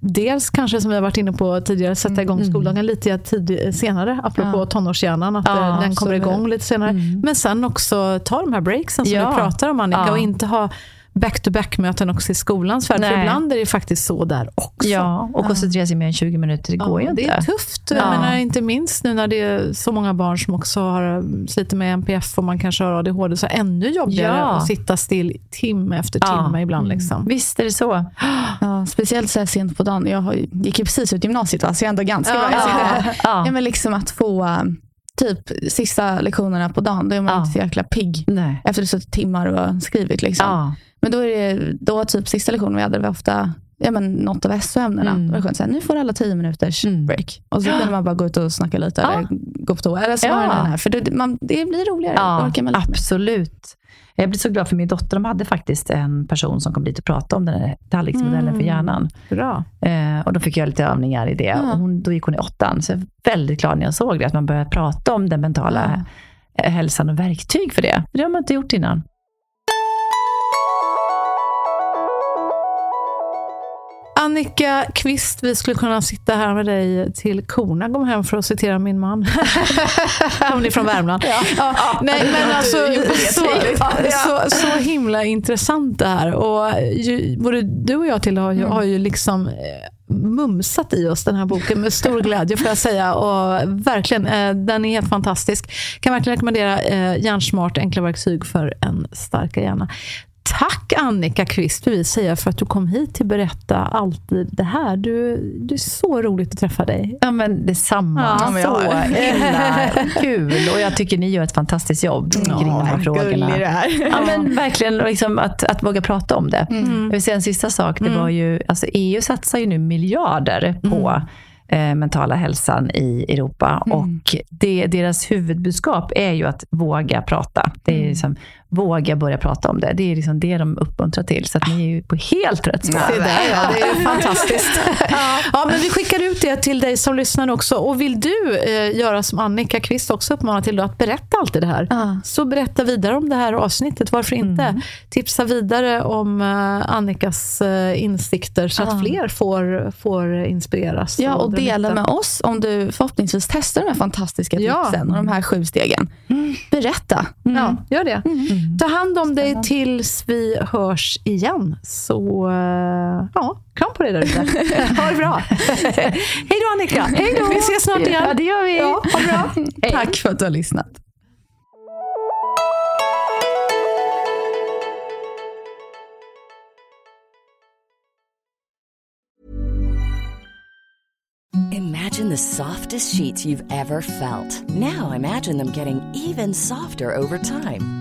dels kanske, som vi har varit inne på tidigare, sätta igång skoldagen lite tid, senare, apropå Ja. tonårshjärnan, att Ja, eh, den kommer igång lite senare. Men sen också ta de här breaksen som Ja. vi pratar om Annika, Ja. och inte ha back-to-back-möten också i skolans värld. För ibland är det faktiskt så där också. Ja, och koncentrera sig mer än 20 minuter, det går ju Ja, inte. Det är tufft. Jag Ja. menar, inte minst nu när det är så många barn som också har, sliter med NPF och man kanske har ADHD. Så ännu jobbigare Ja. att sitta still timme efter Ja. Mm. timme ibland. Liksom. Visst är det så. Ja, speciellt så här sent på dagen. Jag gick ju precis ut gymnasiet, va? så jag är ändå ganska sitter- Ja. Ja, men liksom att få um, typ sista lektionerna på dagen, då är man Ja. inte så jäkla pigg. Nej. Efter att ha suttit timmar och skrivit. Liksom. Ja. Men då är det, då typ sista lektionen vi hade, var ofta ja, men något av SO-ämnena. Mm. Då var det skönt, så här, nu får alla tio minuters Mm. break. Och så kunde man bara gå ut och snacka lite Ja. eller gå på toa. Eller så Ja. det här. För det, man, det blir roligare. Ja, absolut. Jag blir så glad för min dotter. De hade faktiskt en person som kom dit och pratade om den här tallriksmodellen för hjärnan. Bra. Eh, och då fick jag lite övningar i det. Ja. Och hon, då gick hon i åttan. Så jag är väldigt glad när jag såg det, att man började prata om den mentala eh, hälsan och verktyg för det. Det har man inte gjort innan. Annika Kvist, vi skulle kunna sitta här med dig till korna kom hem för att citera min man. Hon är från Värmland. Ja. nej, men alltså, så, så, så himla intressant det här. Och ju, både du och jag till har ju, har ju liksom eh, mumsat i oss den här boken med stor glädje får jag säga. Och verkligen, eh, den är helt fantastisk. Kan verkligen rekommendera eh, Hjärnsmart, enkla verktyg för en starkare hjärna. Tack Annika Kvist vill vi säga för att du kom hit till Berätta alltid det här. Du, det är så roligt att träffa dig. Ja, men detsamma. Ja, men så jag- himla kul. Och jag tycker ni gör ett fantastiskt jobb kring de här frågorna. Ja, men verkligen liksom att, att våga prata om det. Jag vill säga en sista sak. Det var ju, alltså EU satsar ju nu miljarder på eh, mentala hälsan i Europa. Och det, deras huvudbudskap är ju att våga prata. Det är liksom, våga börja prata om det. Det är liksom det de uppmuntrar till. Så att ni är ju på helt rätt spår. Ja, det är fantastiskt. ja, men vi skickar ut det till dig som lyssnar också. Och vill du eh, göra som Annika Kvist också uppmanar till, då, att berätta alltid det här. Ja. Så berätta vidare om det här avsnittet, varför inte? Tipsa vidare om eh, Annikas eh, insikter så att fler får, får inspireras. Ja, och dela med oss om du förhoppningsvis testar de här fantastiska Ja. tipsen och de här sju stegen. Berätta. Ja, gör det. Ta hand om dig tills vi hörs igen. Så eh, ja, kram på dig där ute. ha det bra. Hej då Annika. Hej då. Vi ses snart igen. Ja, det gör vi. Ja, ha bra. Tack för att du har lyssnat. Imagine the softest sheets you've ever felt. Now imagine them getting even softer over time.